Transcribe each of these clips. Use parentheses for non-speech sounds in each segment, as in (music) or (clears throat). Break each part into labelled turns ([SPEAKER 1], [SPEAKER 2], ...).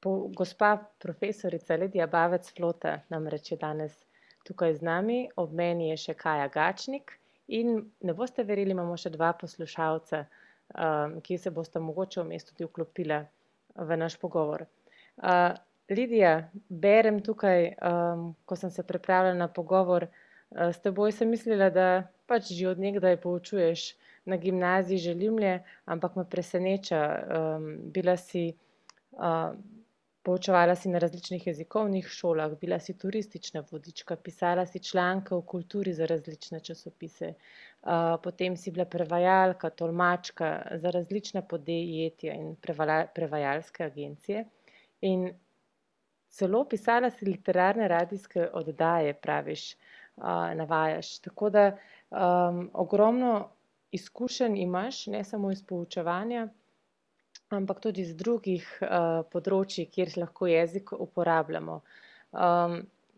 [SPEAKER 1] po, gospa profesorica Lidija Bavec Flota nam reče danes tukaj z nami, ob meni je še Kaja Gačnik in ne boste verili, imamo še dva poslušalca, um, ki se boste mogoče v mestu tudi vklopila v naš pogovor. Uh, Lidija, berem tukaj, um, ko sem se pripravljala na pogovor, uh, s teboj sem mislila, da pač že od nekdaj poučuješ na gimnaziji Želimlje, ampak me preseneča, um, bila si uh, Poučevala si na različnih jezikovnih šolah, bila si turistična vodička, pisala si članke o kulturi za različne časopise, potem si bila prevajalka, tolmačka za različna podjetja in prevajalske agencije. In celo pisala si literarne radijske oddaje, praviš, navajaš. Tako da um, ogromno izkušenj imaš, ne samo iz poučevanja, ampak tudi z drugih uh, področji, kjer lahko jezik uporabljamo. Um,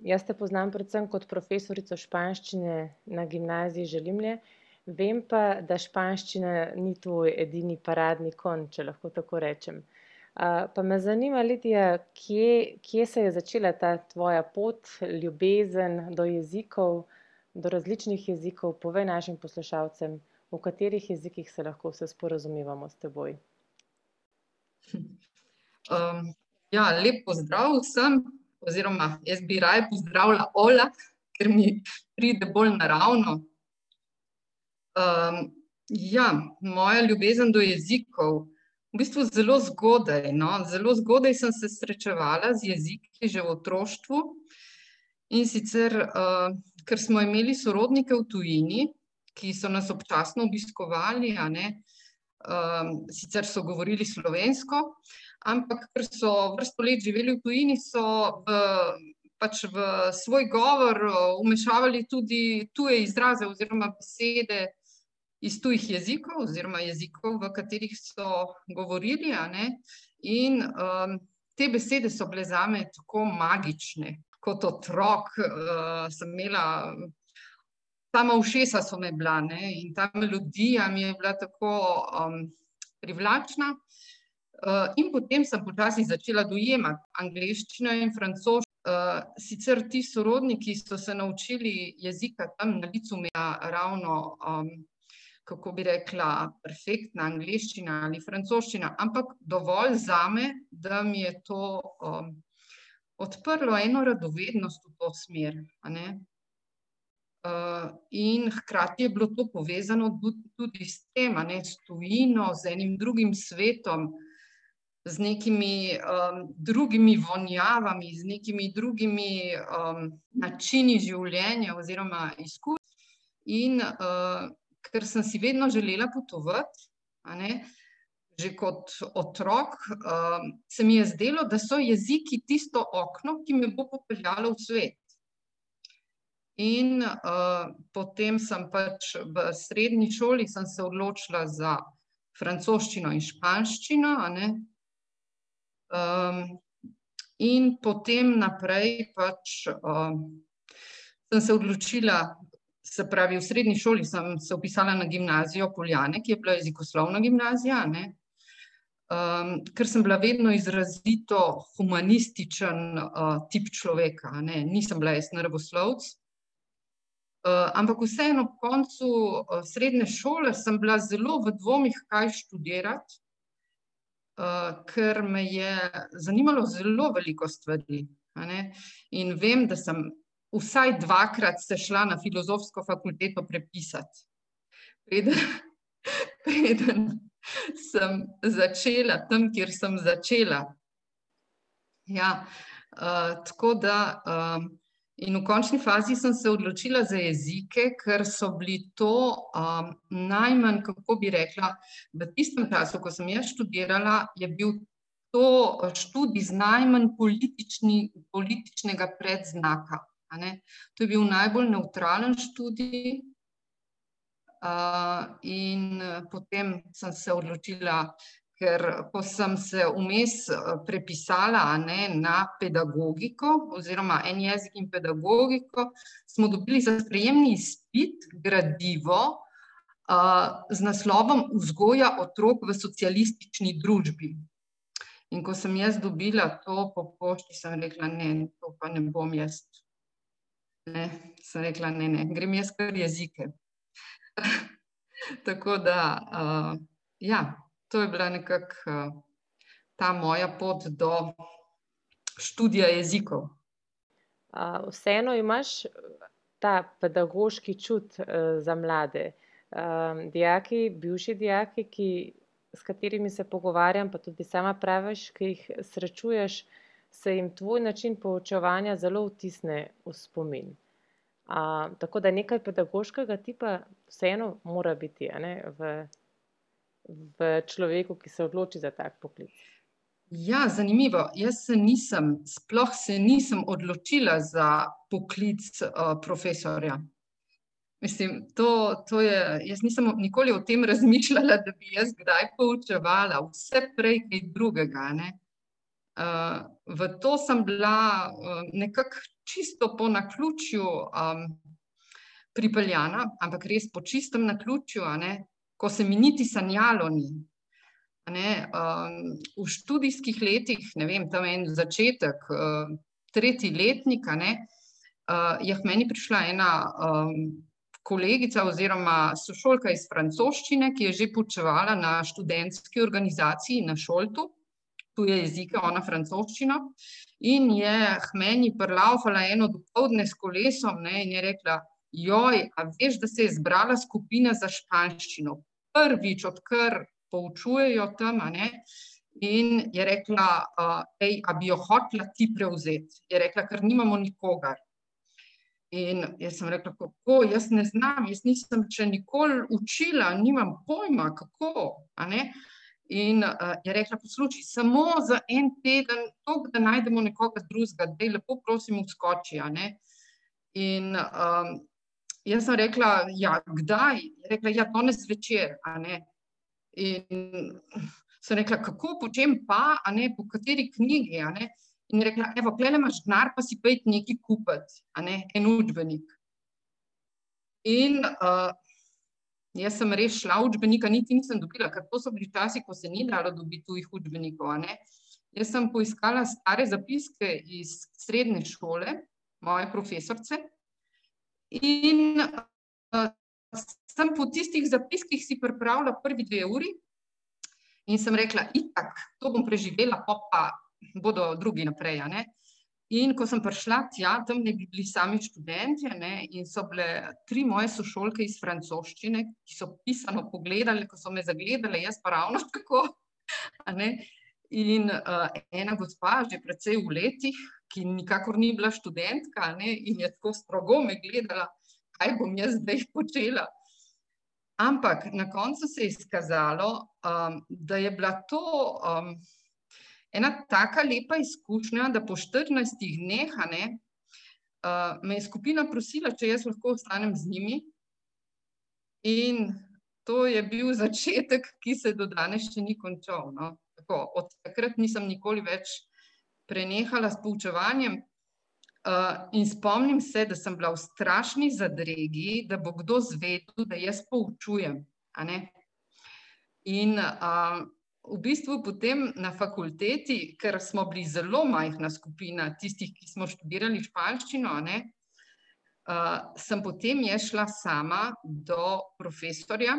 [SPEAKER 1] jaz te poznam predvsem kot profesorico španščine na gimnaziji Želimlje, vem pa, da španščina ni tvoj edini paradni kon, če lahko tako rečem. Uh, pa me zanima, Lidija, kje, kje se je začela ta tvoja pot, ljubezen do jezikov, do različnih jezikov, povej našim poslušalcem, v katerih jezikih se lahko vse sporazumevamo s teboj. (laughs)
[SPEAKER 2] Um, ja, lep pozdrav vsem, oziroma jaz bi raje pozdravila Ola, ker mi pride bolj naravno. Um, ja, moja ljubezen do jezikov. V bistvu zelo zgodaj. No? Zelo zgodaj sem se srečevala z jeziki že v otroštvu. In sicer, uh, ker smo imeli sorodnike v tujini, ki so nas občasno obiskovali, ne, uh, um, sicer so govorili slovensko, ampak ker so vrsto let živeli v tujini, so v, pač v svoj govor umešavali tudi tuje izraze oziroma besede iz tujih jezikov oziroma jezikov, v katerih so govorili. In um, te besede so bile zame tako magične. Kot otrok uh, sem imela sama ušesa so me bila ne? in ta melodija mi je bila tako um, privlačna. Uh, in potem sem počasi začela dojemati angliščino in francoščino. Uh, sicer ti sorodniki so se naučili jezika tam na licu meja, ravno, um, kako bi rekla, perfektna angliščina ali francoščina, ampak dovolj za me, da mi je to um, odprlo eno radovednost v to smer. Uh, in hkrati je bilo to povezano tudi s tem, ne, s tujino, z enim drugim svetom, z nekimi um, drugimi vonjavami, z nekimi drugimi um, načini življenja oziroma izkušnjami. In uh, ker sem si vedno želela potovati, ne, že kot otrok, uh, se mi je zdelo, da so jeziki tisto okno, ki me bo popeljalo v svet. In uh, potem sem pač v srednji šoli se odločila za francoščino in španščino. Um, in potem naprej pač, um, sem se odločila, se pravi, v srednji šoli sem se upisala na gimnazijo Poljane, ki je bila jezikoslovna gimnazija. Um, ker sem bila vedno izrazito humanističen uh, tip človeka, ne? nisem bila jaz naravoslovec, Eh, ampak vseeno, ob koncu uh, srednje šole sem bila zelo v dvomih, kaj študirati, uh, ker me je zanimalo zelo veliko stvari. In vem, da sem vsaj dvakrat se šla na filozofsko fakulteto prepisati. Preden, (laughs) preden sem začela tam, kjer sem začela. Ja, uh, tako da. Uh, In v končni fazi sem se odločila za jezike, ker so bili to um, najmanj, kako bi rekla, v tistem času, ko sem jaz študirala, je bil to študij z najmanj politični, političnega predznaka. To je bil najbolj neutralen študij. Uh, in potem sem se odločila, ker ko sem se vmes eh, prepisala ne, na pedagogiko, oziroma en jezik in pedagogiko, smo dobili za sprejemni izpit gradivo uh, z naslovom Vzgoja otrok v socialistični družbi. In ko sem jaz dobila to po pošti, sem rekla, ne, to pa ne bom jaz. Ne, sem rekla, ne, ne, grem jaz kar jezike. (laughs) Tako da, uh, ja, to je bila nekako uh, ta moja pot do študija jezikov.
[SPEAKER 1] Uh, vseeno imaš ta pedagoški čut uh, za mlade. Um, dijaki, bivši dijaki, ki, s katerimi se pogovarjam, pa tudi sama praviš, ki jih srečuješ, se jim tvoj način poučevanja zelo vtisne v spomin. Uh, tako da nekaj pedagoškega tipa vseeno mora biti ne, v, v človeku, ki se odloči za tak poklic.
[SPEAKER 2] Ja, zanimivo. Jaz se nisem, sploh se nisem odločila za poklic uh, profesorja. Mislim, to, to je, jaz nisem nikoli o tem (laughs) razmišljala, da bi jaz kdaj poučevala, vse prej kaj drugega. Uh, v to sem bila uh, nekako čisto po naključju um, pripeljana, ampak res po čistem naključju, ko se mi niti sanjalo ni. Ne, um, v študijskih letih, ne vem, tam en začetek, uh, tretji letnik, uh, je meni prišla ena um, kolegica oziroma sošolka iz francoščine, ki je že počevala na študentski organizaciji na Šoltu, tu je jezika, ona francoščina, in je meni prlaufala eno dopoldne s kolesom ne, in je rekla, joj, a veš, da se je zbrala skupina za španščino. Prvič, odkar poučujejo tam. In je rekla, hej, uh, a bi jo hotela ti prevzeti. Je rekla, ker nimamo nikogar. In jaz sem rekla, kako, jaz ne znam, jaz nisem še nikoli učila, nimam pojma, kako. In uh, je rekla, poslušaj, samo za en teden, tok, da najdemo nekoga drugega, da je lepo, prosim, vskoči. In um, jaz sem rekla, ja, kdaj? Je rekla, ja, danes zvečer. In sem rekla, kako, po čem pa, a ne po kateri knjigi. In je rekla, evo, klele imaš denar, pa si pojdi nekaj kupiti, a ne en učbenik. In uh, jaz sem res šla učbenika, niti nisem dobila, ker to so bili časi, ko se ni dalo dobiti tujih učbenikov. Jaz sem poiskala stare zapiske iz srednje šole, moje profesorce. In uh, sem po tistih zapiskih si pripravila prvi dve uri in sem rekla, itak, to bom preživela, pa pa bodo drugi naprej. In ko sem prišla tja, tam ne bi bili sami študenti ne, in so bile tri moje sošolke iz francoščine, ki so pisano pogledali, ko so me zagledali, jaz pa ravno tako. In uh, ena gospa, že predvsej v letih, ki nikakor ni bila študentka ne, in je tako strogo me gledala, kaj bom jaz zdaj počela. Ampak na koncu se je izkazalo, um, da je bila to um, ena tako lepa izkušnja, da po 14 dneh ne, uh, me je skupina prosila, če jaz lahko ostanem z njimi. In to je bil začetek, ki se do danes še ni končal. No. Tako, od takrat nisem nikoli več prenehala s poučevanjem. Uh, in spomnim se, da sem bila v strašni zadregi, da bo kdo zvedel, da jaz poučujem. In uh, v bistvu potem na fakulteti, ker smo bili zelo majhna skupina tistih, ki smo študirali španščino, ne, uh, sem potem šla sama do profesorja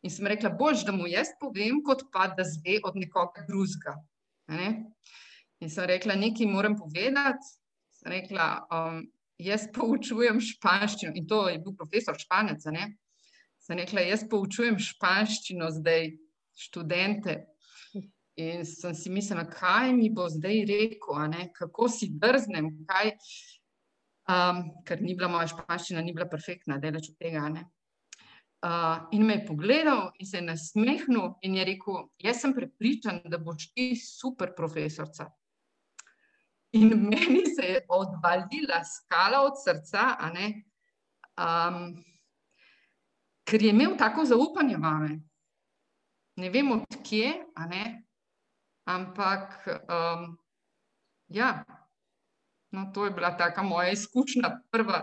[SPEAKER 2] in sem rekla, bož, da mu jaz povem, kot pa da zve od nekoga drugega. In sem rekla, nekaj moram povedati sem rekla, um, jaz poučujem španščino in to je bil profesor španec. Sem rekla, jaz poučujem španščino zdaj študente. In sem si mislila, kaj mi bo zdaj rekel, kako si drznem, kaj, um, ker ni bila moja španščina, ni bila perfektna, delač od tega. Uh, in me je pogledal in se je nasmehnil in je rekel: Jaz sem prepričan, da boš ti super profesorica. In meni se je odvalila skala od srca, um, ker je imel tako zaupanje v me. Ne vem odkje, ampak um, ja, no, to je bila taka moja izkušnja, prva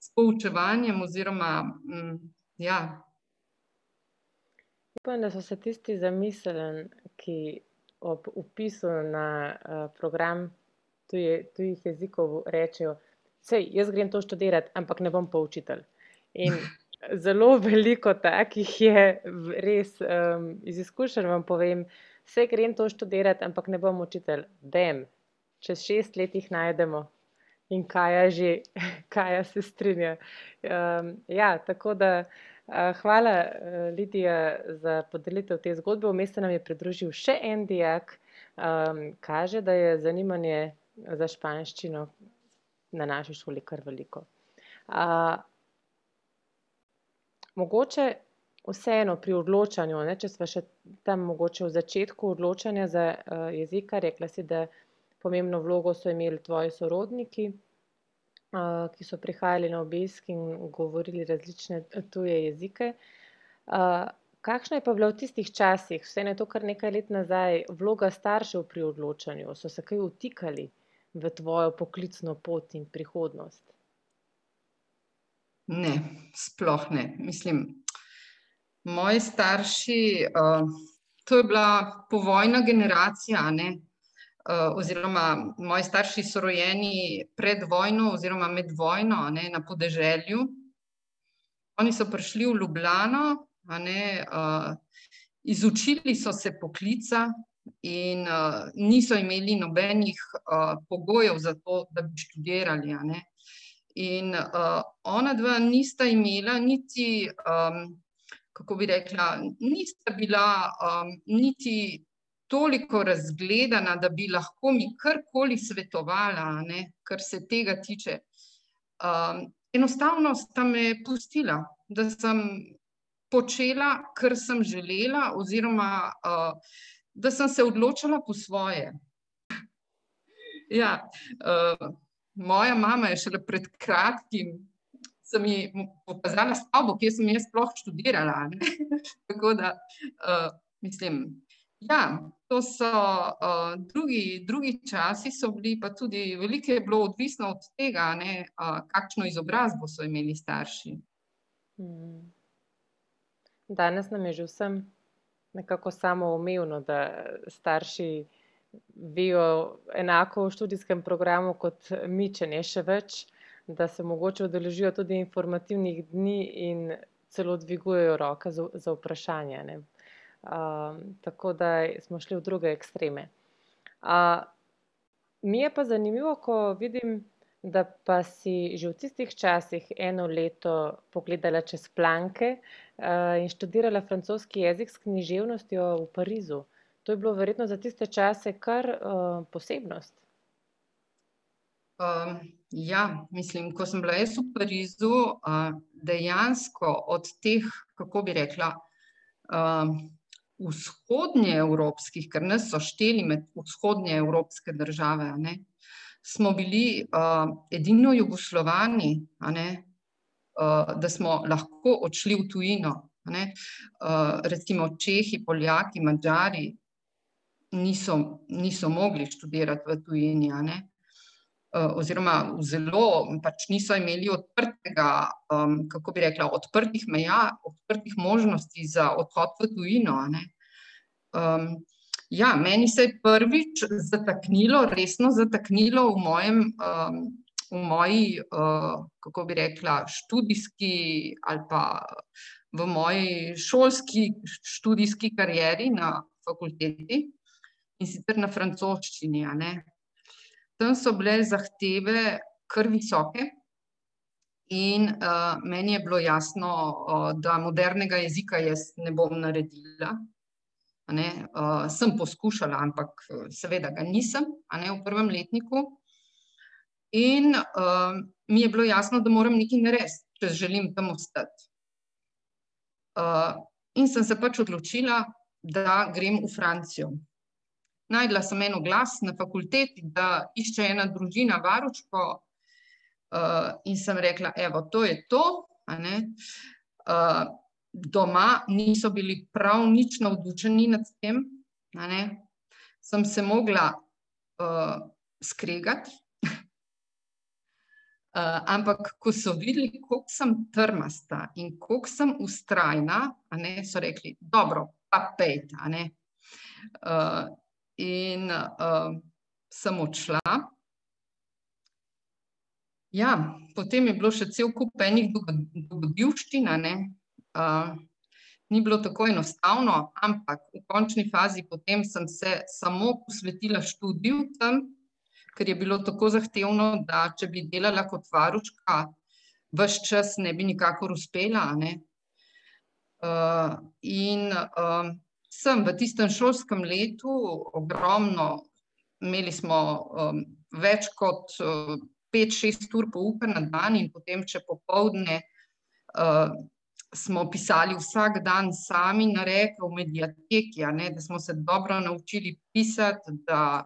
[SPEAKER 2] s poučevanjem. Oziroma, um, ja.
[SPEAKER 1] Upam, da so se tisti zamislili, ki ob upisu na uh, program tuje, tujih jezikov rečejo, sej, jaz grem to študirati, ampak ne bom pa učitelj. In (laughs) zelo veliko takih je, res um, iz izkušenj vam povem, vse grem to študirati, ampak ne bom učitelj. Dem, čez šest let jih najdemo. In kaj že, (laughs) kaj se strinja. Um, ja, tako da uh, hvala, uh, Lidija, za podelitev te zgodbe. Vmes se nam je pridružil še en dijak, um, kaže, da je zanimanje za španščino na naši šoli kar veliko. Uh, mogoče vseeno pri odločanju, ne, če smo še tam mogoče v začetku odločanja za uh, jezika, rekla si, da pomembno vlogo so imeli tvoji sorodniki, uh, ki so prihajali na obisk in govorili različne tuje jezike. Uh, kakšna je pa bila v tistih časih, vse ne to kar nekaj let nazaj, vloga staršev pri odločanju? So se kaj utikali? V tvojo poklicno pot in prihodnost?
[SPEAKER 2] Ne, sploh ne. Mislim, moji starši, uh, to je bila povojna generacija, ne? Uh, oziroma moji starši so rojeni pred vojno, oziroma med vojno, ne, na podeželju. Oni so prišli v Ljubljano, ne, uh, izučili so se poklica, in uh, niso imeli nobenih uh, pogojev za to, da bi študirali. In uh, ona dva nista imela niti, um, kako bi rekla, nista bila um, niti toliko razgledana, da bi lahko mi karkoli svetovala, ne, kar se tega tiče. Um, enostavno sta me pustila, da sem počela, kar sem želela, oziroma uh, da sem se odločila po svoje. Ja, uh, moja mama je šele pred kratkim mi pokazala stavbo, kjer sem jaz sploh študirala. (laughs) Tako da, uh, mislim, ja, to so uh, drugi, drugi časi, so bili pa tudi veliko je bilo odvisno od tega, ne, uh, kakšno izobrazbo so imeli starši. Hmm.
[SPEAKER 1] Danes nam je že vsem nekako samoumevno, da starši vijo enako v študijskem programu kot mi, če ne še več, da se mogoče odeležijo tudi informativnih dni in celo dvigujejo roke za, za vprašanje. Um, tako da smo šli v druge ekstreme. Uh, mi je pa zanimivo, ko vidim, da pa si že v tistih časih eno leto pogledala čez planke uh, in študirala francoski jezik s književnostjo v Parizu. To je bilo verjetno za tiste čase kar uh, posebnost.
[SPEAKER 2] Um, ja, mislim, ko sem bila jaz v Parizu, uh, dejansko od teh, kako bi rekla, uh, vzhodnje evropskih, ker nas so šteli med vzhodnje evropske države, ne, smo bili uh, edino Jugoslovani, uh, da smo lahko odšli v tujino. Uh, recimo Čehi, Poljaki, Mačari niso, niso mogli študirati v tujini. Uh, oziroma, zelo pač niso imeli odprtega, um, kako bi rekla, odprtih meja, odprtih možnosti za odhod v tujino. Um, Ja, meni se je prvič zataknilo, resno zataknilo v, mojem, um, v moji, uh, kako bi rekla, študijski ali pa v moji šolski študijski karieri na fakulteti in sicer na francoščini. Tam so bile zahteve kar visoke. In uh, meni je bilo jasno, uh, da modernega jezika jaz ne bom naredila, Ne, uh, sem poskušala, ampak seveda ga nisem, ne, v prvem letniku. In uh, mi je bilo jasno, da moram nekaj narediti, če želim tam ostati. Uh, in sem se pač odločila, da grem v Francijo. Najdla sem eno glas na fakulteti, da išče ena družina varučko, uh, in sem rekla, evo, to je to. Uh, doma niso bili prav nič navdušeni nad tem, sem se mogla uh, skregati. Uh, ampak, ko so videli, kako sem trmasta in kako sem ustrajna, ne, so rekli: Dobro, pa pejte. Uh, in uh, sem odšla. Ja, potem je bilo še cel kup enih dogodivščin, uh, ni bilo tako enostavno, ampak v končni fazi potem sem se samo posvetila študiju tam, ker je bilo tako zahtevno, da če bi delala kot varuška, vse čas ne bi nikakor uspela. Ne? Uh, in uh, sem v tistem šolskem letu ogromno, imeli smo um, več kot uh, pet, šest ur pouka na dan in potem, če popovdne uh, smo pisali vsak dan sami na reke v medijateki, ne, da smo se dobro naučili pisati, da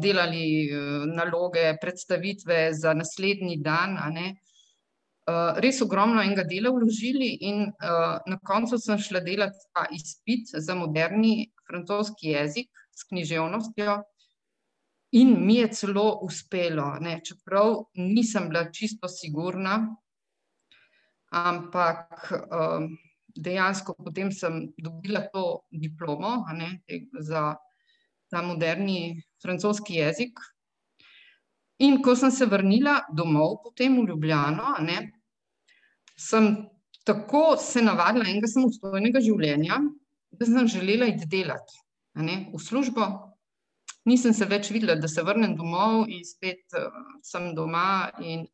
[SPEAKER 2] delali uh, naloge, predstavitve za naslednji dan, ne, uh, res ogromno enega dela vložili in na koncu sem šla delati ta izpit za moderni francoski jezik s književnostjo, In mi je celo uspelo, ne, čeprav nisem bila čisto sigurna, ampak um, dejansko potem sem dobila to diplomo ne, za ta moderni francoski jezik. In ko sem se vrnila domov, potem v Ljubljano, ne, sem tako se navadila enega samostojnega življenja, da sem želela iti delati ne, v službo, nisem se več videla, da se vrnem domov in spet uh, sem doma. In,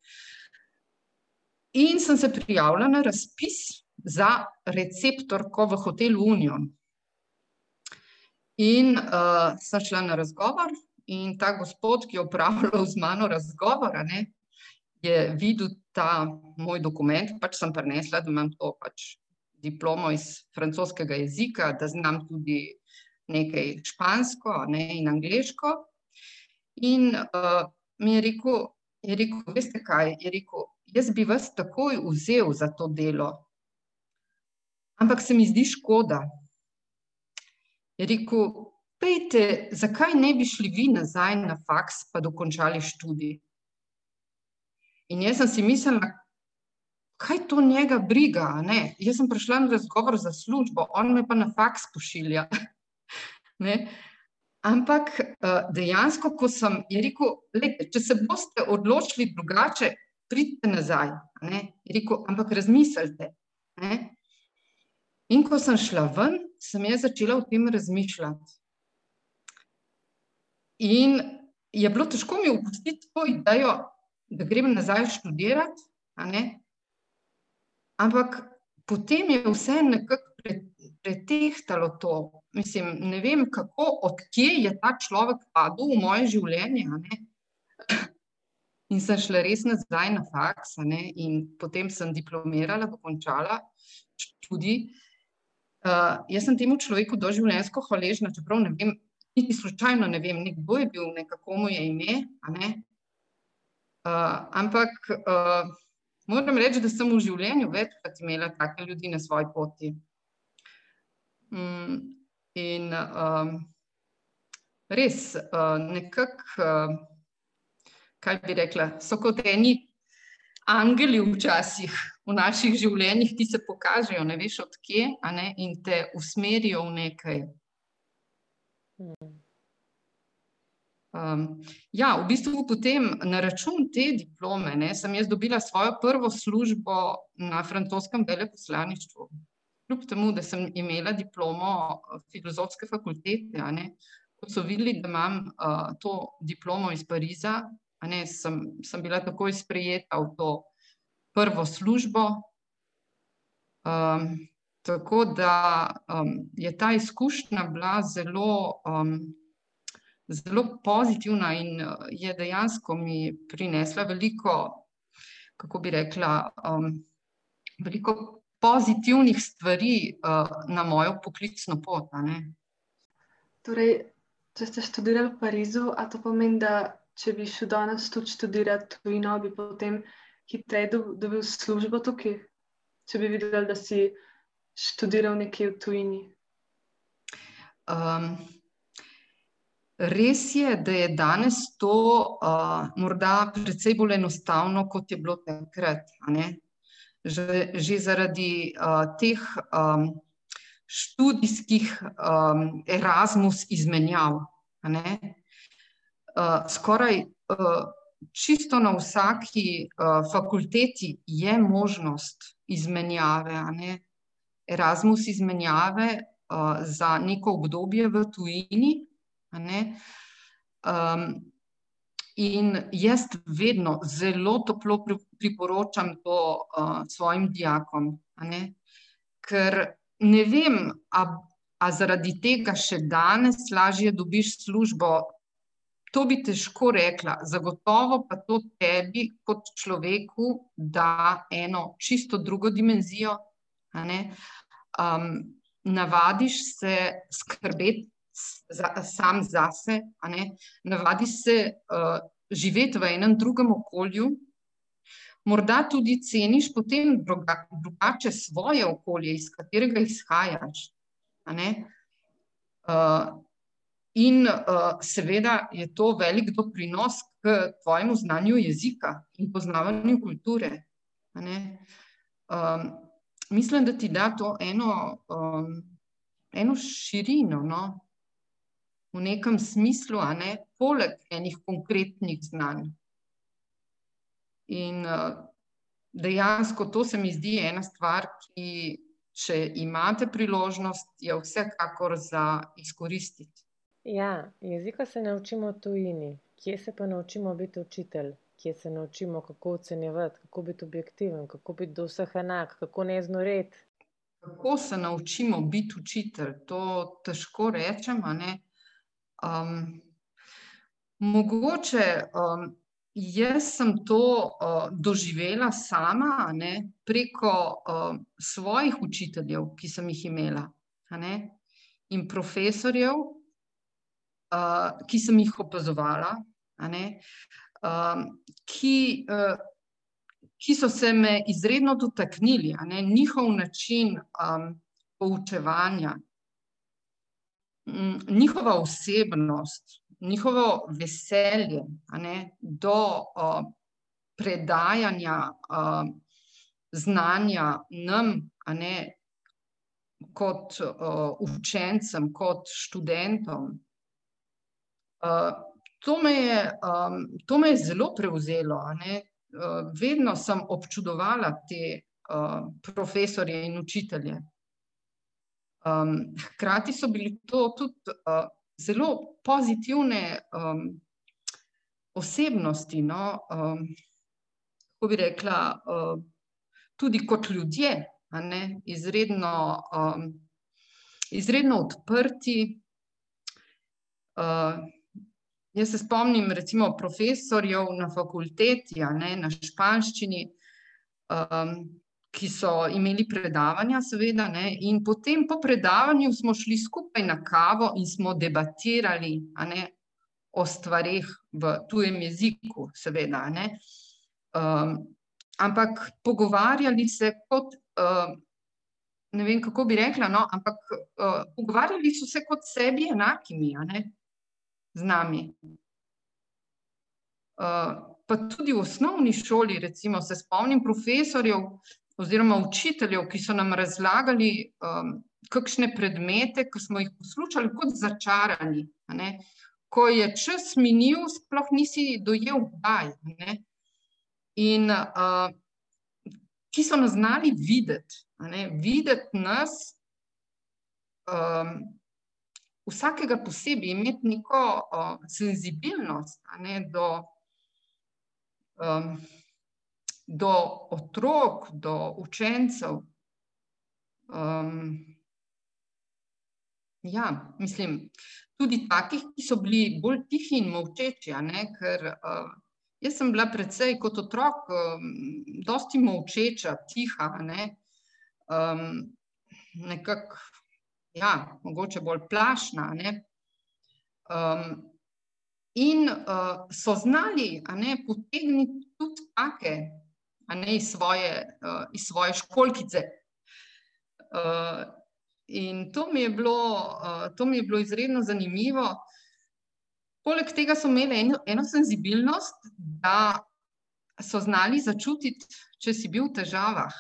[SPEAKER 2] in sem se prijavila na razpis za receptorko v hotelu Union. In uh, sem šla na razgovor, in ta gospod, ki je upravljal z mano razgovor, ne, je videl ta moj dokument, pač sem prenesla, da imam to pač diplomo iz francoskega jezika, da znam tudi nekaj špansko ne, in angliško. In uh, mi je rekel, je rekel, veste kaj, je rekel, jaz bi vas takoj vzel za to delo, ampak se mi zdi škoda. Je rekel, pejte, zakaj ne bi šli vi nazaj na faks, pa dokončali študij. In jaz sem si mislila, kaj to njega briga, ne? Jaz sem prišla na razgovor za službo, on me pa na faks pošilja. (laughs) Ne? Ampak eh, dejansko, ko sem rekel, lejte, če se boste odločili drugače, pridite nazaj. Rekel, ampak razmislite. Ne? In ko sem šla ven, sem jaz začela o tem razmišljati. In je bilo težko mi opustiti to idejo, da grem nazaj študirati, ampak potem je vse nekako pretehtalo to. Mislim, ne vem, kako, odkje je ta človek padel v moje življenje. In sem šla res nazaj na faks, in potem sem diplomirala, dokončala študij. Uh, jaz sem temu človeku doživljenjsko hvaležna, čeprav ne vem, niti slučajno ne vem, kdo je bil, kako mu je ime. Uh, ampak uh, moram reči, da sem v življenju večkrat imela take ljudi na svoji poti. Mm, in um, res, uh, nekako, uh, kaj bi rekla, so kot eni angeli včasih v naših življenjih, ki se pokažejo, ne veš odkje, ne, in te usmerijo v nekaj. Um, ja, v bistvu potem na račun te diplome ne, sem jaz dobila svojo prvo službo na francoskem veleposlaništvu kljub temu, da sem imela diplomo eh, filozofske fakultete, ne, ko so videli, da imam uh, to diplomo iz Pariza, ne, sem, sem bila takoj sprejeta v to prvo službo. Um, tako da um, je ta izkušnja bila zelo, um, zelo pozitivna in je dejansko mi prinesla veliko, kako bi rekla, um, veliko pozitivnih stvari uh, na mojo poklicno pot.
[SPEAKER 3] Torej, če ste študirali v Parizu, a to pomeni, da če bi šel danes tudi študirati tujino, bi potem hitreje dobil službo tukaj, če bi videl, da si študiral nekje v tujini. Um,
[SPEAKER 2] res je, da je danes to uh, morda precej bolj enostavno, kot je bilo takrat že, že zaradi uh, teh um, študijskih um, Erasmus izmenjav. Uh, skoraj uh, čisto na vsaki uh, fakulteti je možnost izmenjave, Erasmus izmenjave za neko obdobje v tujini. Um, in jaz vedno zelo toplo priporočam to uh, svojim dijakom, ker ne vem, ali zaradi tega še danes lažje dobiš službo. To bi težko rekla, zagotovo pa to tebi, kot človeku, da eno čisto drugo dimenzijo. Um, navadiš se skrbeti za, sam zase, navadiš se uh, živeti v enem drugem okolju, morda tudi ceniš potem druga, drugače svoje okolje, iz katerega izhajaš. Uh, in uh, seveda je to velik doprinos k tvojemu znanju jezika in poznavanju kulture. Um, mislim, da ti da to eno, um, eno širino, no? v nekem smislu, a ne poleg enih konkretnih znanj. In uh, dejansko to se mi zdi ena stvar, ki, če imate priložnost, je vsekakor za izkoristiti.
[SPEAKER 1] Ja, jezika se naučimo v tujini. Kje se pa naučimo biti učitelj? Kje se naučimo, kako ocenjevati, kako biti objektiven, kako biti do vseh enak, kako ne znoreti.
[SPEAKER 2] Kako se naučimo biti učitelj? To težko rečem. Um, mogoče um, jaz sem to uh, doživela sama ne, preko uh, svojih učiteljev, ki sem jih imela, in profesorjev, uh, ki sem jih opazovala, ne, um, ki, uh, ki so se me izredno dotaknili, ne, njihov način um, poučevanja. Mm, njihova osebnost, njihovo veselje ne, do uh, predajanja uh, znanja nam, ne, kot uh, učencem, kot študentom. Uh, to, me je, um, to me je zelo prevzelo. Uh, vedno sem občudovala te uh, profesorje in učitelje. Um, hkrati so bili to tudi uh, zelo pozitivne um, osebnosti, no, um, kako bi rekla, uh, tudi kot ljudje, ne, izredno, um, izredno odprti. Uh, jaz se spomnim, recimo, profesorjev na fakulteti, ne, na španščini. Um, ki so imeli predavanja, seveda, ne, in potem po predavanju smo šli skupaj na kavo in smo debatirali ne, o stvarih v tujem jeziku, seveda. Ne. Um, ampak pogovarjali se kot, uh, ne vem, kako bi rekla, no, ampak uh, pogovarjali so se kot sebi enakimi, z nami. Uh, pa tudi v osnovni šoli, recimo, se spomnim profesorjev, oziroma učiteljev, ki so nam razlagali, um, kakšne predmete, ki smo jih poslušali kot začarani. Ko je čas minil, sploh nisi dojel, kdaj. In uh, ki so nas znali videti, videti nas, um, vsakega posebej, imeti neko uh, senzibilnost ne, do. Um, do otrok, do učencev. Um, ja, mislim, tudi takih, ki so bili bolj tihi in molčeči. Ker uh, jaz sem bila predvsej kot otrok, um, dosti molčeča, tiha. Ne? Um, nekako, ja, mogoče bolj plašna. Um, in uh, so znali ne, potegniti tudi take ne iz svoje, uh, iz svoje školkice. Uh, in to mi, bilo, uh, to mi je bilo izredno zanimivo. Poleg tega so imeli eno, eno senzibilnost, da so znali začutiti, če si bil v težavah.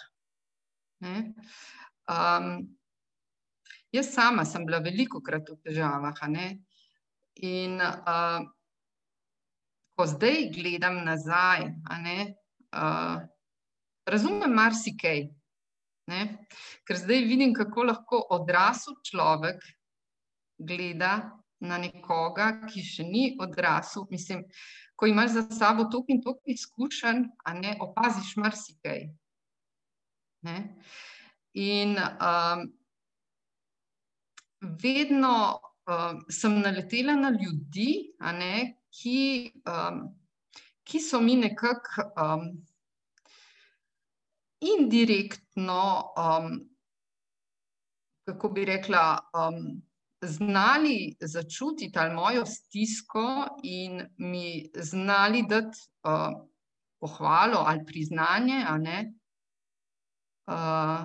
[SPEAKER 2] Um, Jaz sama sem bila veliko krat v težavah. In uh, ko zdaj gledam nazaj, ne, uh, razumem marsikaj. Ne? Ker zdaj vidim, kako lahko odrasel človek gleda na nekoga, ki še ni odrasel. Mislim, ko imaš za sabo toliko in toliko izkušenj, a ne opaziš marsikaj. Ne? In um, vedno um, sem naletela na ljudi, ne, ki, um, ki so mi nekako. Um, indirektno, um, kako bi rekla, um, znali začutiti ali mojo stisko in mi znali dati uh, pohvalo ali priznanje, uh,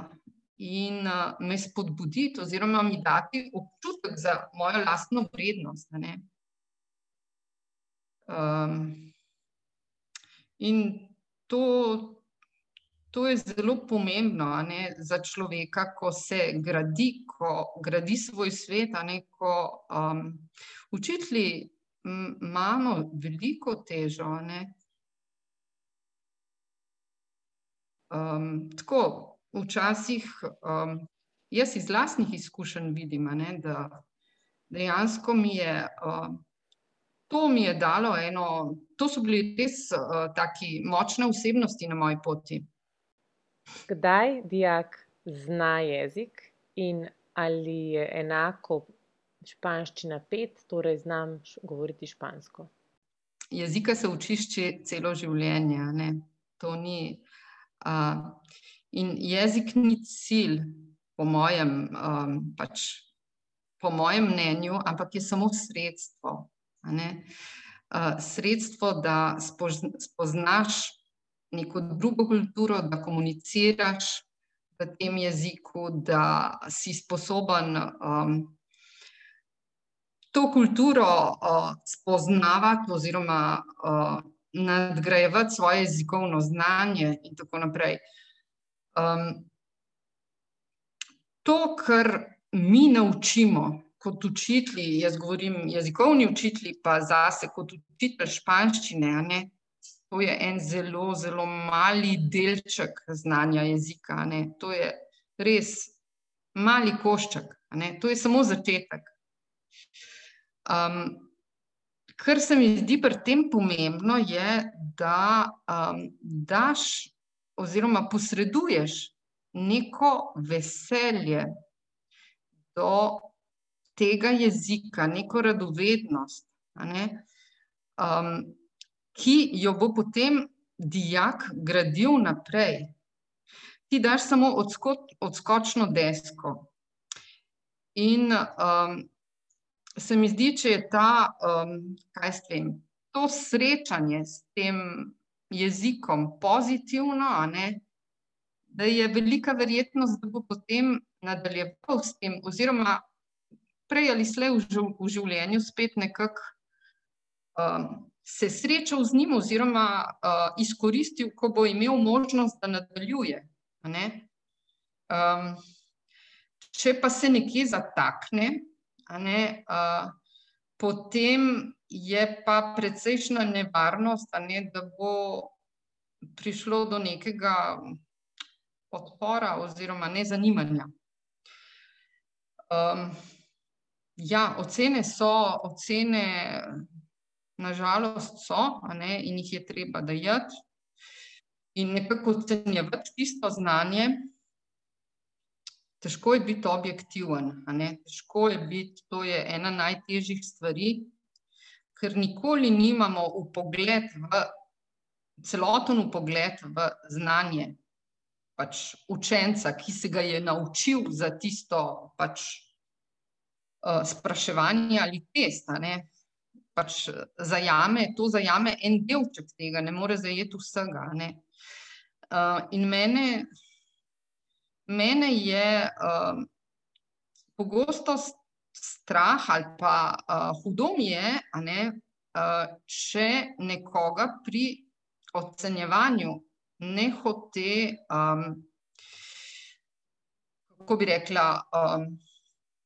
[SPEAKER 2] in uh, me spodbuditi, oziroma mi dati občutek za mojo lastno vrednost. Um, in to, To je zelo pomembno ne, za človeka, ko se gradi, ko gradi svoj svet. Ne, ko, um, učitelji imamo veliko težo. Um, tako, včasih um, jaz iz vlastnih izkušenj vidim, ne, da dejansko mi je. Um, To mi je dalo eno, to so bili res uh, tako močne osebnosti na moji poti.
[SPEAKER 1] Kdaj dijak zna jezik in ali je enako španščina pet, torej znam govoriti špansko?
[SPEAKER 2] Jezika se učiš celo življenje. Ne? To ni. Uh, in jezik ni cilj, po mojem, um, pač, po mojem mnenju, ampak je samo sredstvo. Uh, sredstvo, da spoznaš neko drugo kulturo, da komuniciraš v tem jeziku, da si sposoben um, to kulturo uh, spoznavati oziroma uh, nadgrajevati svoje jezikovno znanje in tako naprej. Um, to, kar mi naučimo kot učitelji, jaz govorim jezikovni učitelji, pa zase kot učitelj španščine, ne, To je en zelo, zelo mali delček znanja jezika. Ne. To je res mali košček, ne. to je samo začetek. Um, kar se mi zdi pri tem pomembno, je, da um, daš oziroma posreduješ neko veselje do tega jezika, neko radovednost. Ne. Um, ki jo bo potem dijak gradil naprej. Ti daš samo odsko, odskočno desko. In um, se mi zdi, če je ta, um, kaj s tem, to srečanje s tem jezikom pozitivno, ne, da je velika verjetnost, da bo potem nadaljeval s tem, oziroma prej ali slej v življenju spet nekako um, se srečal z njim, oziroma uh, izkoristil, ko bo imel možnost, da nadaljuje. Um, če pa se nekje zatakne, ne, uh, potem je pa precejšna nevarnost, ne, da bo prišlo do nekega odpora oziroma nezanimanja. Um, ja, ocene so, ocene nažalost so, ne, in jih je treba dajati. In nekako ocenjevati tisto znanje, težko je biti objektiven. Težko je biti, to je ena najtežjih stvari, ker nikoli nimamo upogled v celoten upogled v znanje pač učenca, ki se ga je naučil za tisto pač, uh, spraševanje ali test pač zajame, to zajame en delček tega, ne more zajeti vsega. Uh, in mene, mene je uh, pogosto strah ali pa uh, hudo mi je, ne, uh, če nekoga pri ocenjevanju ne hote, um, kako bi rekla, um,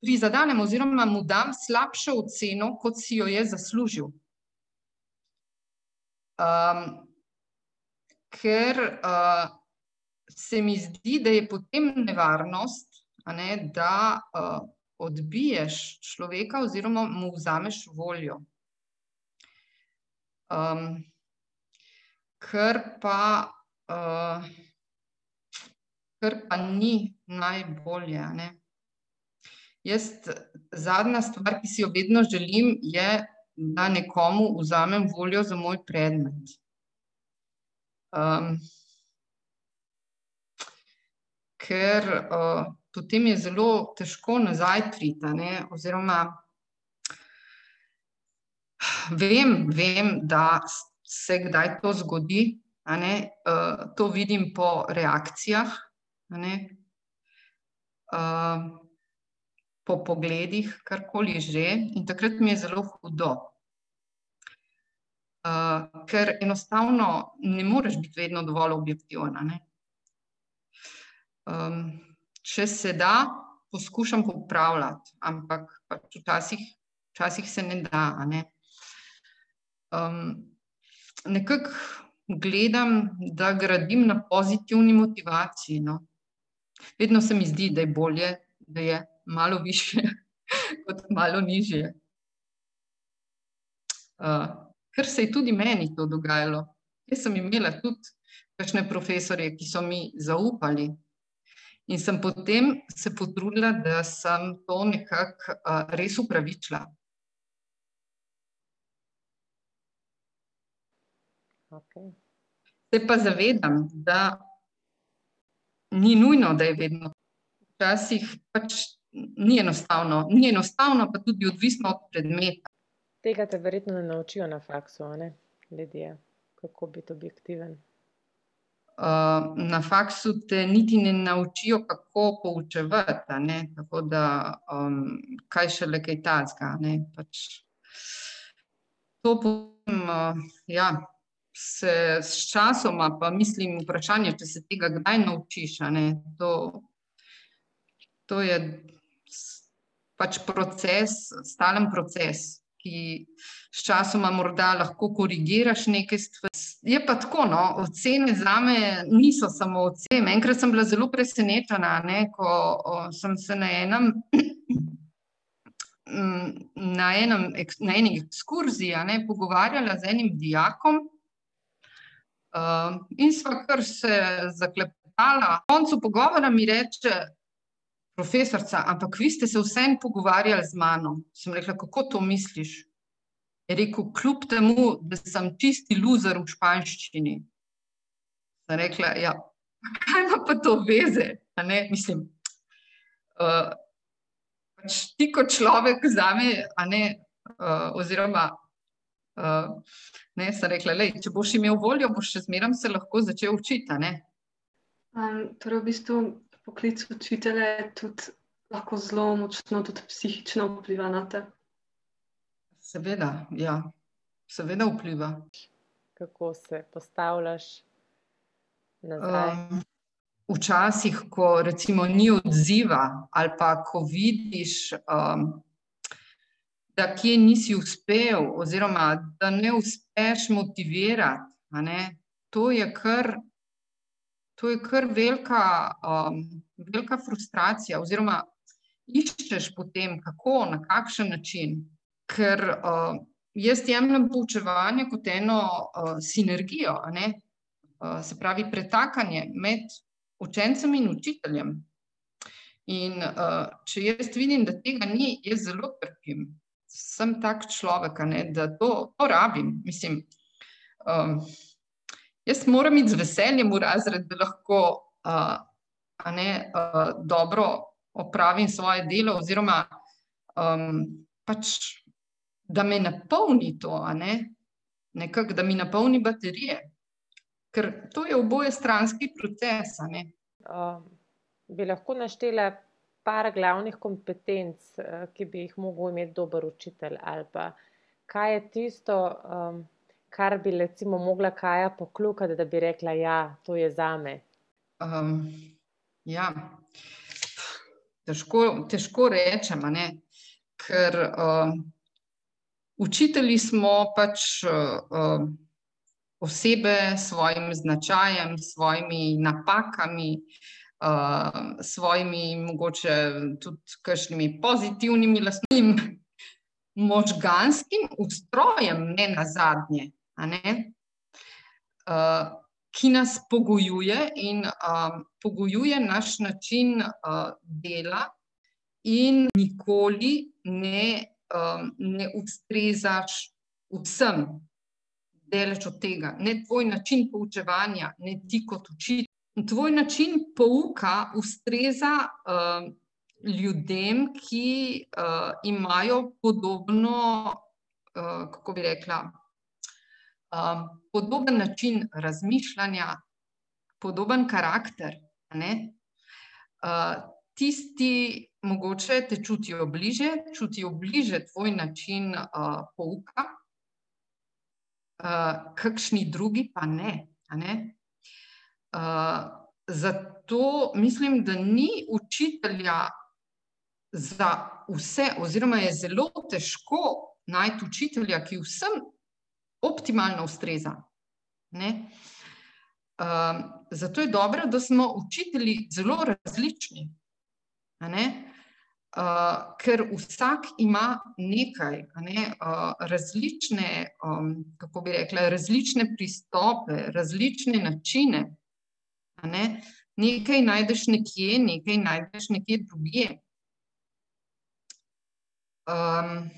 [SPEAKER 2] prizadanem oziroma mu dam slabšo oceno, kot si jo je zaslužil. Um, ker uh, se mi zdi, da je potem nevarnost, ne, da uh, odbiješ človeka oziroma mu vzameš voljo. Um, ker, pa, uh, ker pa ni najbolje. Ne. Jaz, zadnja stvar, ki si jo vedno želim, je, da nekomu vzamem voljo za moj predmet. Um, ker uh, potem je zelo težko nazaj priti. Oziroma, vem, vem, da se kdaj to zgodi, uh, to vidim po reakcijah, uh, po pogledih, karkoli že, in takrat mi je zelo hudo. Uh, ker enostavno ne moreš biti vedno dovolj objektiven. Um, če se da, poskušam popravljati, ampak pač včasih, včasih se ne da. Ne? Um, Nekako gledam, da gradim na pozitivni motivaciji. No. Vedno se mi zdi, da je bolje, da je malo više, (laughs) kot malo nižje. Uh, ker se je tudi meni to dogajalo. Jaz sem imela tudi kakšne profesorje, ki so mi zaupali. In sem potem se potrudila, da sem to nekako uh, res upravičila.
[SPEAKER 1] Okay.
[SPEAKER 2] Se pa zavedam, da ni nujno, da je vedno. Včasih pač ni enostavno, ni enostavno, pa tudi odvisno od predmeta.
[SPEAKER 1] Tega te verjetno ne naučijo na faksu, ne? ljudje, kako biti objektiven.
[SPEAKER 2] Uh, na faksu te niti ne naučijo, kako poučevati. Tako da, um, kaj še le kaj tazga. Pač, to potem, uh, ja, se s časoma, pa mislim, vprašanje, če se tega kdaj naučiš. To, to je pač proces, stalen proces ki s časoma morda lahko korigiraš nekaj stvari. Je pa tako, no, ocene za me niso samo ocene. Enkrat sem bila zelo presenečena, ne, ko o, sem se na enem. (clears throat) Na, enem, na eni ekskurziji ne, pogovarjala z enim dijakom, uh, in sva kar se zaklepetala. Na koncu pogovora mi reče, profesorica, ampak vi ste se vsem pogovarjali z mano. Sem rekla, kako to misliš? Je rekel, kljub temu, da sem čisti loser v španščini. Sem rekla, ja, kaj ima pa to veze? Mislim, uh, ti kot človek za me, uh, oziroma. Uh, ne, sem rekla, lej, če boš imel voljo, boš še zmeraj se lahko začel učiti.
[SPEAKER 3] Um, torej, v bistvu poklic učitelja tudi lahko zelo močno tudi psihično vpliva na te?
[SPEAKER 2] Seveda, ja, seveda vpliva.
[SPEAKER 1] Kako se postavljaš nazaj? Um,
[SPEAKER 2] včasih, ko recimo ni odziva, ali pa ko vidiš, um, da kje nisi uspel, oziroma da ne uspeš motivirati, ne, to je kar to je kar velika, um, velika frustracija, oziroma iščeš potem, kako, na kakšen način. Ker uh, jaz jemljem poučevanje kot eno uh, sinergijo, uh, se pravi, pretakanje med učencem in učiteljem. In uh, če jaz vidim, da tega ni, jaz zelo trpim. Sem tak človek, ne, da to, to rabim. Mislim, um, Jaz moram iti z veseljem v razred, da lahko uh, ne, uh, dobro opravim svoje delo, oziroma um, pač, da me napolni to, ne, nekak, da mi napolni baterije. Ker to je oboje stranski proces.
[SPEAKER 1] Uh, bi lahko naštela par glavnih kompetenc, uh, ki bi jih mogel imeti dober učitelj, ali pa kaj je tisto. Um, kar bi recimo mogla Kaja poklukati, da bi rekla, da ja, to je za me?
[SPEAKER 2] Um, ja. težko, težko rečem, ker uh, učitelji smo pač uh, osebe svojim značajem, svojimi napakami, uh, svojimi mogoče tudi kakšnimi pozitivnimi lastnimi možganskim ustrojem, ne na zadnje. Uh, ki nas pogojuje in uh, pogojuje naš način uh, dela, in nikoli ne, um, ne ustrezaš vsem, deleč od tega. Ne tvoj način poučevanja, ne ti kot učitelj. Tvoj način pouka ustreza uh, ljudem, ki uh, imajo podobno, uh, kako bi rekla, um, podoben način razmišljanja, podoben karakter. Uh, tisti, mogoče te čutijo bliže, čutijo bliže tvoj način uh, pouka, uh, kakšni drugi pa ne. ne? Uh, zato mislim, da ni učitelja za vse, oziroma je zelo težko najti učitelja, ki vsem optimalno ustreza. Um, zato je dobro, da smo učitelji zelo različni. Uh, ker vsak ima nekaj, ne, uh, različne, um, kako bi rekla, različne pristope, različne načine. Ne. Nekaj najdeš nekje, nekaj najdeš nekje drugje. Um,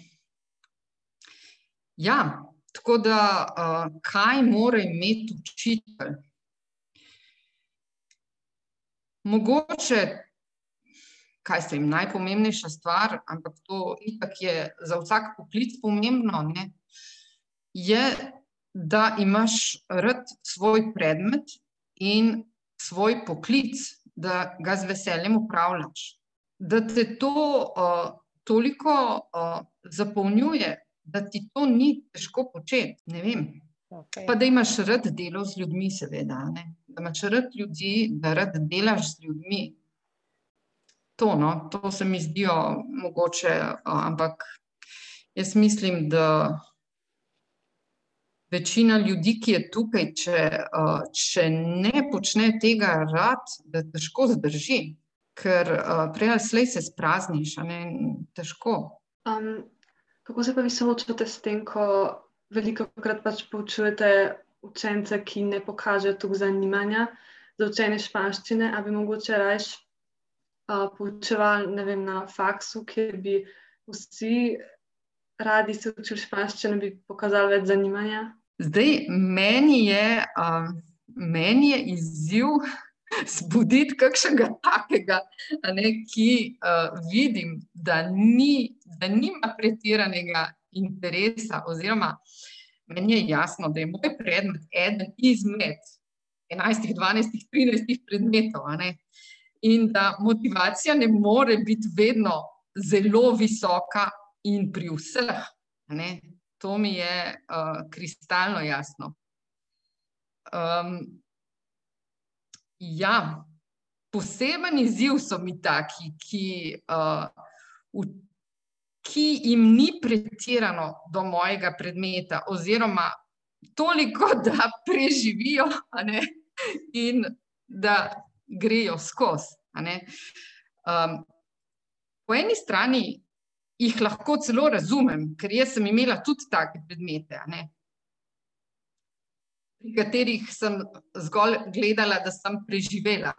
[SPEAKER 2] ja, Tako da, uh, kaj mora imeti učitelj? Mogoče, kaj se jim najpomembnejša stvar, ampak to itak je za vsak poklic pomembno, ne, je, da imaš rad svoj predmet in svoj poklic, da ga z veseljem upravljaš. Da te to uh, toliko uh, zapolnjuje, da ti to ni težko početi. Okay. Pa da imaš rad delo z ljudmi, seveda. Ne? Da imaš rad ljudi, da rad delaš z ljudmi. To, no, to se mi zdijo mogoče, ampak jaz mislim, da večina ljudi, ki je tukaj, če, če ne počne tega rad, da težko zdrži, ker prej ali slej se sprazniš, ne, težko. Um,
[SPEAKER 3] Kako se pa vi soočate s tem, ko veliko krat pač poučujete učence, ki ne pokažejo toliko zanimanja za učenje španščine, ali bi mogoče raje uh, poučevali vem, na faksu, kjer bi vsi radi se učili španščine, bi pokazali več zanimanja?
[SPEAKER 2] Zdaj, meni je, uh, meni je izziv (laughs) zbuditi kakšnega takega, ne, ki uh, vidim, da, ni, da nima pretiranega interesa. Oziroma, meni je jasno, da je moj predmet eden izmed 11, 12, 13 predmetov. In da motivacija ne more biti vedno zelo visoka in pri vseh. Ne? To mi je uh, kristalno jasno. Um, Ja, poseben izziv so mi taki, ki, uh, v, ki jim ni pretirano do mojega predmeta, oziroma toliko, (laughs) da preživijo ne, in da grejo skozi. Um, po eni strani jih lahko celo razumem, ker jaz sem imela tudi take predmete pri katerih sem zgolj gledala, da sem preživela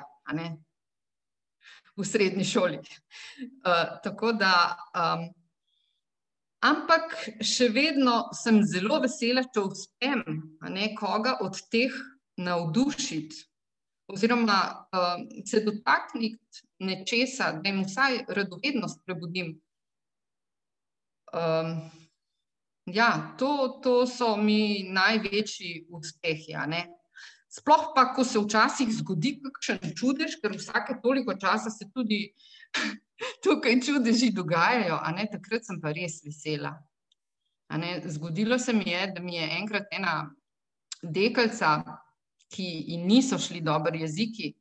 [SPEAKER 2] v srednji šoli. Uh, tako da, um, ampak še vedno sem zelo vesela, če uspem nekoga od teh navdušiti, oziroma um, se dotakniti nečesa, da jim vsaj radovednost prebudim. Um, Ja, to, to so mi največji uspehi. Sploh pa, ko se včasih zgodi kakšen čudež, ker vsake toliko časa se tudi (laughs) tukaj čudeži dogajajo, takrat sem pa res vesela. Zgodilo se mi je, da mi je enkrat ena dekalca, ki ji niso šli dobri jeziki,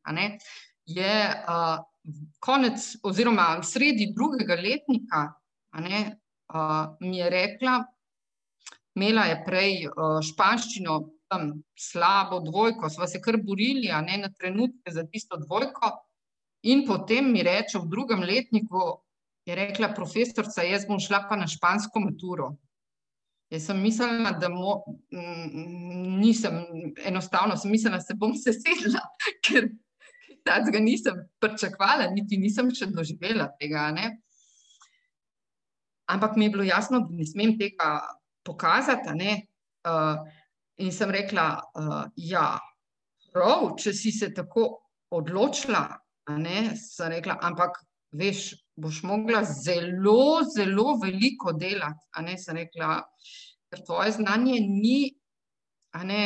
[SPEAKER 2] je uh, konec, oziroma sredi drugega letnika, ne, uh, mi je rekla, imela je prej uh, španščino, tam slabo dvojko, sva se kar borili, a ne na trenutke za tisto dvojko. In potem mi reče v drugem letniku, je rekla profesorica, jaz bom šla pa na špansko maturo. Jaz sem mislila, da mo, nisem, enostavno sem mislila, da se bom (laughs) sesedla, ker tega nisem pričakovala, niti nisem še doživela tega. Ne? Ampak mi je bilo jasno, da ne smem tega pokazati. Uh, in sem rekla, uh, ja, prav, če si se tako odločila, ne, sem rekla, ampak veš, boš mogla zelo, zelo veliko delati. Ne, rekla, ker tvoje znanje ni, ne,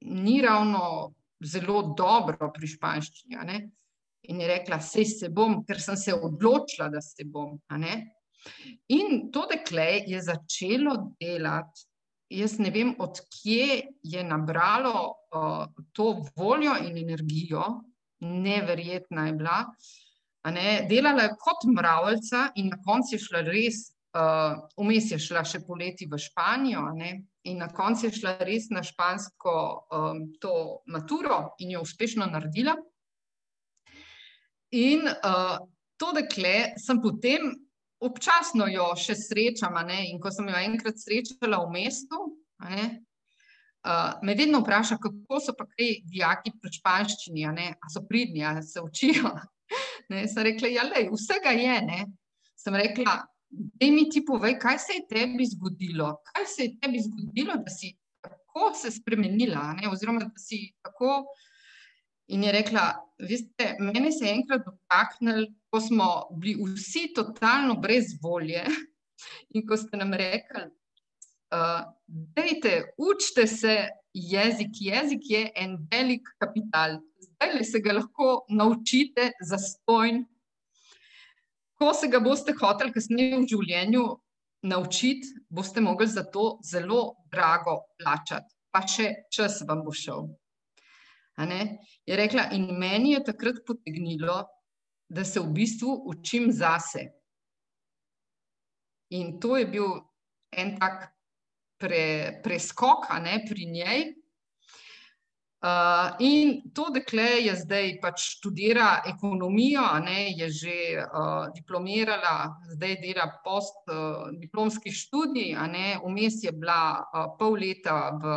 [SPEAKER 2] ni ravno zelo dobro pri španščini. In je rekla, sej se bom, ker sem se odločila, da se bom. In to dekle je začelo delati. Jaz ne vem, odkje je nabralo uh, to voljo in energijo, neverjetna je bila. Ne, delala je kot mravljica, in na koncu je šla res, uh, vmes je šla še poleti v Španijo, in na koncu je šla res na špansko um, maturo in jo uspešno naredila. In uh, to dekle sem potem občasno jo še srečala, in ko sem jo enkrat srečala v mestu, ne, uh, me vedno vpraša, kako so pa kaj dijaki pri španščini, ali so pridni, ali se učijo. (laughs) Ne, sem rekla, ja, lej, vsega je. Ne. Sem rekla, da mi ti povej, kaj se je tebi zgodilo, kaj se je tebi zgodilo, da si tako se spremenila. Ne, oziroma, da si tako. In je rekla, veste, mene se je enkrat dotaknil, ko smo bili vsi totalno brez volje (laughs) in ko ste nam rekli, uh, dejte, učite se jezik, jezik je en velik kapital zdaj se ga lahko naučite za stojn. Ko se ga boste hoteli kasneje v življenju naučiti, boste mogli za to zelo drago plačati, pa še čas vam bo šel. Je rekla, in meni je takrat potegnilo, da se v bistvu učim zase. In to je bil en tak pre, preskok ne, pri njej, Uh, in to dekle je zdaj pač študira ekonomijo, ne, je že uh, diplomirala, zdaj dela postdiplomski uh, študij, vmes je bila uh, pol leta v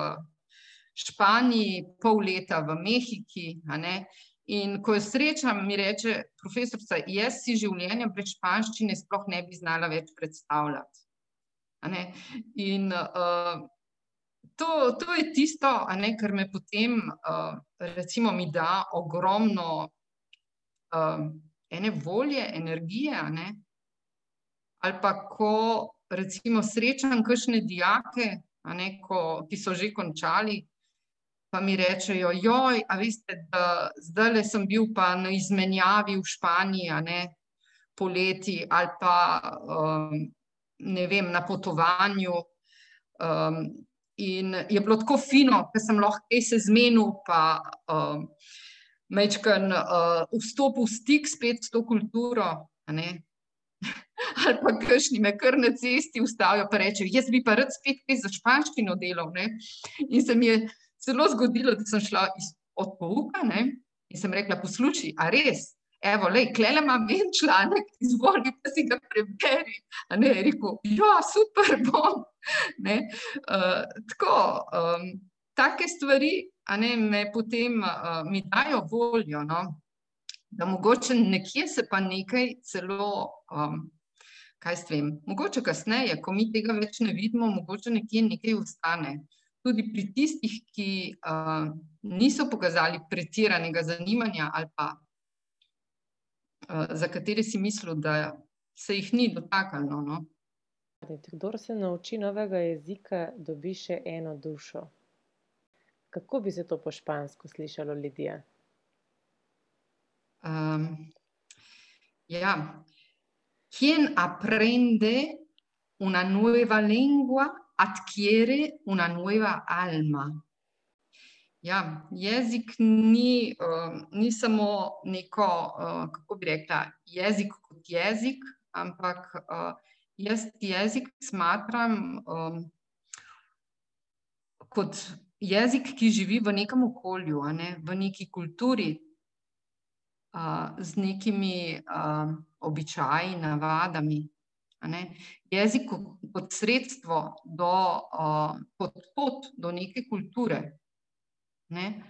[SPEAKER 2] Španiji, pol leta v Mehiki. In ko jo srečam, mi reče profesorica, jaz si življenje brez španščine sploh ne bi znala več predstavljati. In uh, to, to je tisto, ne, kar me potem, uh, recimo, mi da ogromno uh, ene volje, energije. Ne, ali pa ko recimo srečam kakšne dijake, ne, ko, ki so že končali. Pa mi rečejo, joj, a veste, da zdaj le sem bil pa na izmenjavi v Španiji, ne, poleti, ali pa um, ne vem, na potovanju. Um, In je bilo tako fino, da sem lahko se zmenil, pa uh, mečkar uh, vstopil v stik spet s to kulturo. (laughs) Ali pa kakšni me kar na cesti ustavijo in rečejo, jaz bi pa rad spet kaj za španščino delal. Ne? In se mi je celo zgodilo, da sem šla iz, od pouka ne? in sem rekla: Poslušaj, a res, evo, le, klele imam en članek, izvoli, da si ga preberi. Ne, rekel, ja, super bom. Ne, uh, tako, um, take stvari, a ne, me potem uh, mi dajo voljo, no, da mogoče nekje se pa nekaj celo, um, kaj s tem, mogoče kasneje, ko mi tega več ne vidimo, mogoče nekje nekaj ustane. Tudi pri tistih, ki uh, niso pokazali pretiranega zanimanja ali pa za katere si mislil, da se jih ni dotaknilo. No?
[SPEAKER 1] Kdor se nauči novega jezika, dobi še eno dušo. Kako bi se to po špansko slišalo, Lidija?
[SPEAKER 2] Um, ja, quien aprende una nueva lengua adquiere una nueva alma. Ja, jezik ni, uh, ni samo neko, uh, kako bi rekla, jezik kot jezik, ampak uh, jaz jezik smatram um, kot jezik, ki živi v nekem okolju, ne, v neki kulturi, uh, z nekimi uh, običaji, navadami. Jezik kot sredstvo, do, uh, kot pot do neke kulture. Ne?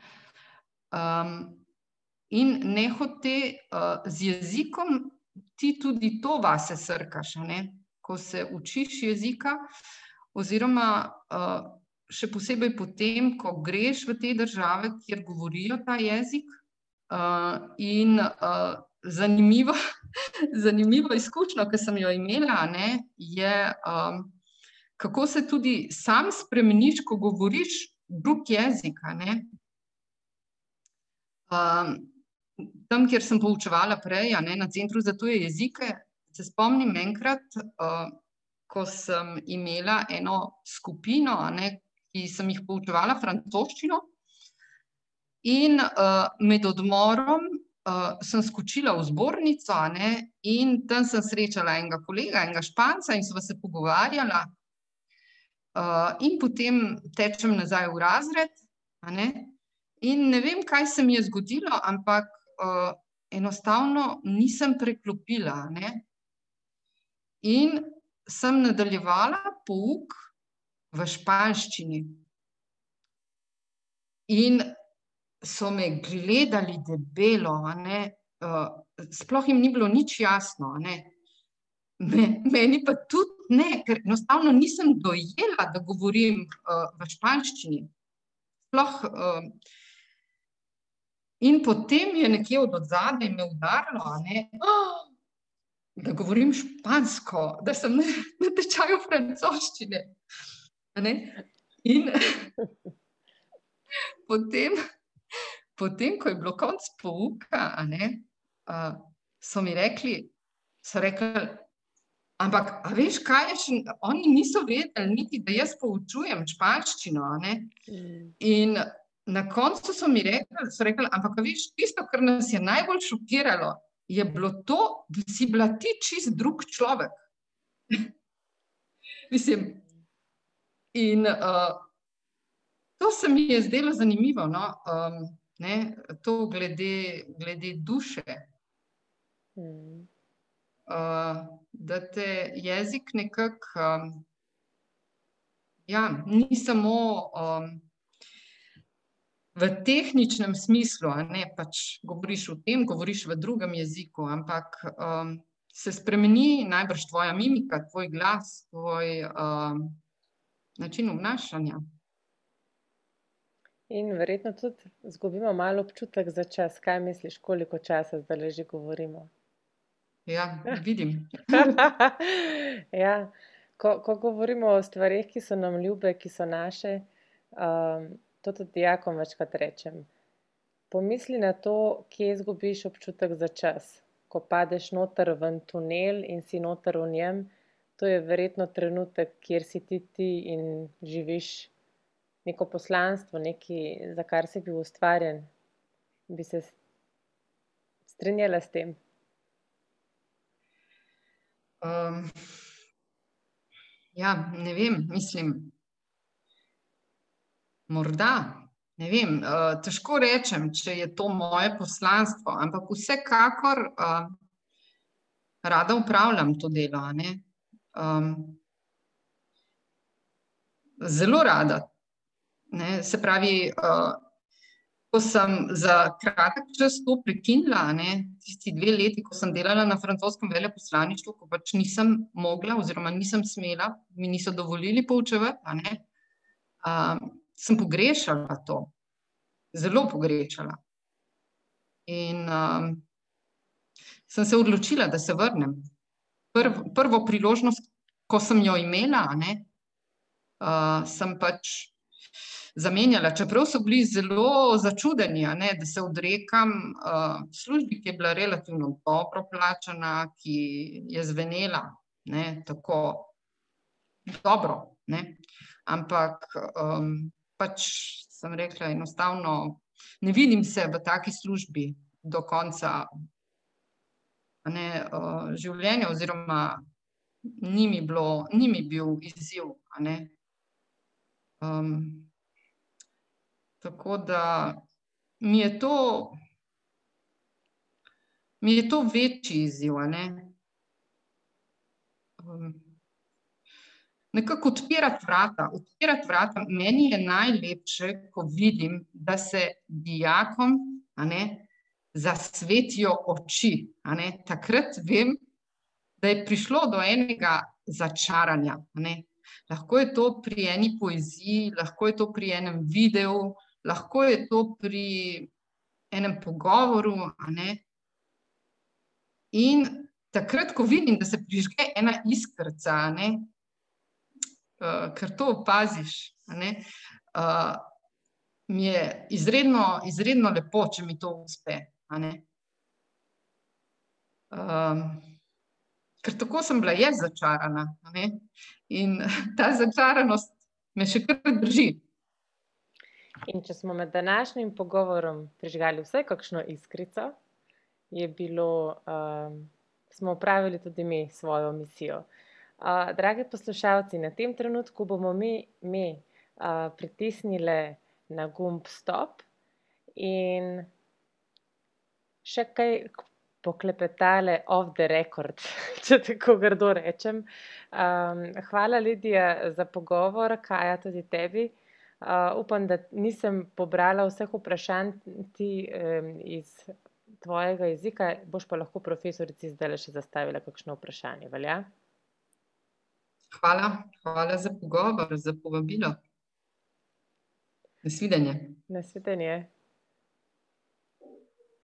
[SPEAKER 2] Um, in ne hote uh, z jezikom, ti tudi to vase srkaš, ko se učiš jezika, oziroma uh, še posebej potem, ko greš v te države, kjer govorijo ta jezik. Uh, in uh, zanimivo, (laughs) zanimivo izkušnjo, ki sem jo imela, ne, je, um, kako se tudi sam spremeniš, ko govoriš drug jezik. Um, tam, kjer sem poučevala prej, ne, na Centru za tuje jezike, se spomnim enkrat, uh, ko sem imela eno skupino, ne, ki sem jih poučevala francoščino. In uh, med odmorom uh, sem skočila v zbornico, ne, in tam sem srečala enega kolega, enega španca, in sva se pogovarjala. Uh, in potem tečem nazaj v razred. Ne? In ne vem, kaj se mi je zgodilo, ampak uh, enostavno nisem preklopila. Ne? In sem nadaljevala pouk v španščini. In so me gledali debelo, uh, sploh jim ni bilo nič jasno. Me, meni pa tudi ne, ker enostavno nisem dojela, da govorim uh, v španščini. Sploh, uh, in potem je nekje od zadaj me udarilo, oh, da govorim špansko, da sem na, na tečaju francoščine. In (laughs) potem, potem, ko je bilo konc pouka, ne, uh, so mi rekli, so rekli, Ampak, a veš, kaj je še? Oni niso vedeli, niti da jaz poučujem španščino. Mm. In na koncu so mi rekli, so rekli, ampak, veš, tisto, kar nas je najbolj šokiralo, je bilo to, da si bila ti čist drug človek. (laughs) Mislim. In uh, to se mi je zdelo zanimivo, no? um, ne, to glede, glede duše. Mm uh, da te jezik nekako, um, ja, ni samo um, v tehničnem smislu, ne pač govoriš v tem, govoriš v drugem jeziku, ampak um, se spremeni najbrž tvoja mimika, tvoj glas, tvoj um, način obnašanja.
[SPEAKER 1] In verjetno tudi izgubimo malo občutek za čas. Kaj misliš, koliko časa zdaj že govorimo?
[SPEAKER 2] Ja, (laughs) vidim. (laughs)
[SPEAKER 1] ja. Ko, ko govorimo o stvarih, ki so nam ljube, ki so naše, um, to tudi jakom večkrat rečem. Pomisli na to, kje izgubiš občutek za čas. Ko padeš noter v tunel in si noter v njem, to je verjetno trenutek, kjer si ti, ti in živiš neko poslanstvo, nekaj, za kar si bil ustvarjen. Bi se strinjala s tem?
[SPEAKER 2] Um, ja, ne vem, mislim, morda. Ne vem, uh, težko rečem, če je to moje poslanstvo, ampak vsekakor uh, rada upravljam to delo. Um, zelo rada. Ne? Se pravi, uh, ko sem za kratek čas to prekinila, ne, tisti dve leti, ko sem delala na francoskem veleposlaništvu, ko pač nisem mogla, oziroma nisem smela, mi niso dovolili poučevati, ne, um, sem pogrešala to, zelo pogrešala. In um, sem se odločila, da se vrnem. Prv, prvo priložnost, ko sem jo imela, ne, uh, sem pač zamenjala, čeprav so bili zelo začudeni, ne, da se odrekam uh, službi, ki je bila relativno dobro plačana, ki je zvenela ne, tako dobro. Ne. Ampak um, pač sem rekla, enostavno ne vidim se v taki službi do konca ne, uh, življenja, oziroma ni mi, bilo, ni mi bil izziv. Um, tako da mi je to, mi je to večji izziv. Um, nekako odpirati vrata. Odpirati vrata. Meni je najlepše, ko vidim, da se dijakom ne, zasvetijo oči. Takrat vem, da je prišlo do enega začaranja. Lahko je to pri eni poeziji, lahko je to pri enem videu, lahko je to pri enem pogovoru. In takrat, ko vidim, da se prižge ena iskrca, uh, ker to opaziš. Uh, mi je izredno, izredno lepo, če mi to uspe. Um, ker tako sem bila jaz začarana. In (laughs) ta začaranost me še kar drži.
[SPEAKER 1] In če smo med današnjim pogovorom prižgali vse kakšno iskrico, je bilo, um, smo upravili tudi mi svojo misijo. Uh, drage poslušalci, na tem trenutku bomo mi, mi uh, pritisnili na gumb stop in še kaj poklepetale off the record, (laughs) če tako grdo rečem. Um, hvala, Lidija, za pogovor, Kaja, tudi tebi. Uh, upam, da nisem pobrala vseh vprašanj ti, um, iz tvojega jezika, boš pa lahko profesorici zdaj še zastavila kakšno vprašanje. Velja?
[SPEAKER 2] Hvala, hvala za pogovor, za povabilo. Nasvidenje.
[SPEAKER 1] Nasvidenje.